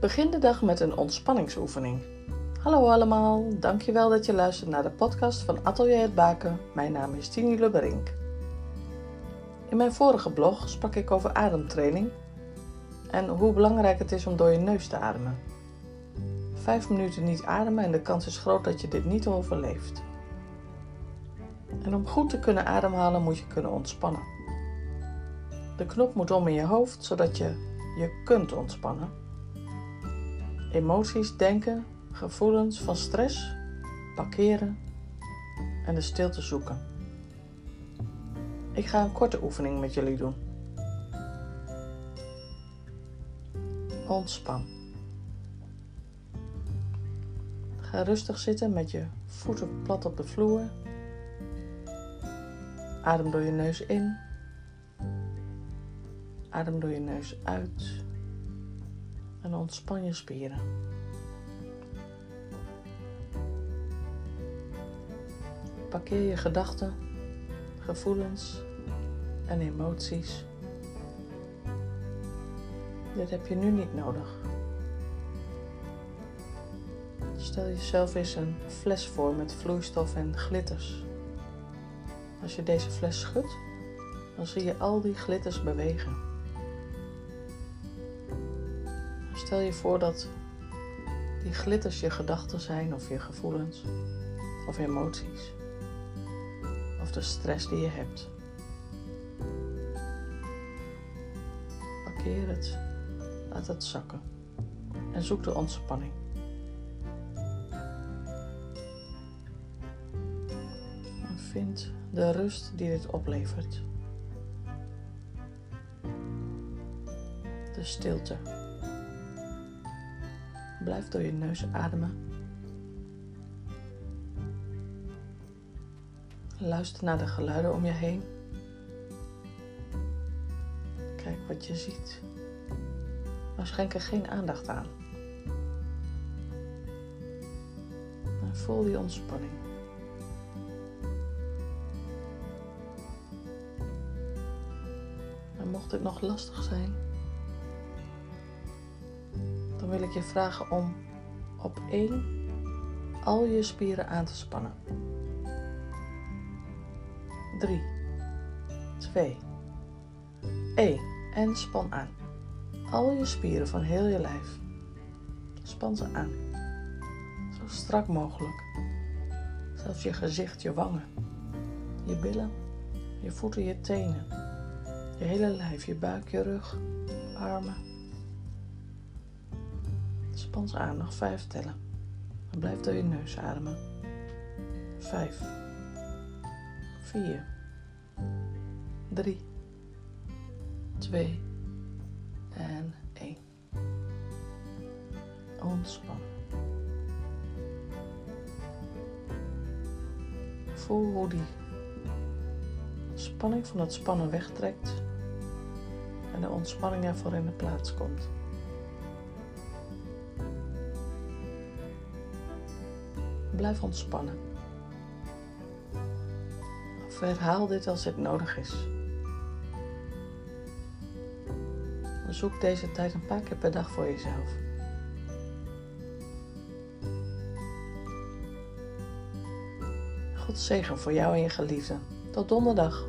Begin de dag met een ontspanningsoefening. Hallo allemaal, dankjewel dat je luistert naar de podcast van Atelier het Baken. Mijn naam is Tini Lubberink. In mijn vorige blog sprak ik over ademtraining en hoe belangrijk het is om door je neus te ademen. Vijf minuten niet ademen en de kans is groot dat je dit niet overleeft. En om goed te kunnen ademhalen moet je kunnen ontspannen. De knop moet om in je hoofd zodat je je kunt ontspannen. Emoties, denken, gevoelens van stress, parkeren en de stilte zoeken. Ik ga een korte oefening met jullie doen. Ontspan. Ga rustig zitten met je voeten plat op de vloer. Adem door je neus in. Adem door je neus uit. En ontspan je spieren. Parkeer je gedachten, gevoelens en emoties. Dit heb je nu niet nodig. Stel jezelf eens een fles voor met vloeistof en glitters. Als je deze fles schudt, dan zie je al die glitters bewegen. Stel je voor dat die glitters je gedachten zijn of je gevoelens of emoties of de stress die je hebt. Parkeer het, laat het zakken en zoek de ontspanning. En vind de rust die dit oplevert. De stilte. Blijf door je neus ademen. Luister naar de geluiden om je heen. Kijk wat je ziet. Maar schenk er geen aandacht aan. En voel die ontspanning. En mocht het nog lastig zijn, dan wil ik je vragen om op één al je spieren aan te spannen. 3, 2, 1 en span aan. Al je spieren van heel je lijf. Span ze aan. Zo strak mogelijk. Zelfs je gezicht, je wangen, je billen, je voeten, je tenen. Je hele lijf, je buik, je rug, armen. Span ze aan, nog vijf tellen. En blijf door je neus ademen. Vijf. 4, 3, 2 en 1. Ontspan. Voel hoe die spanning van het spannen wegtrekt en de ontspanning ervoor in de plaats komt. Blijf ontspannen. Of herhaal dit als het nodig is. Zoek deze tijd een paar keer per dag voor jezelf. God zegen voor jou en je geliefde. Tot donderdag.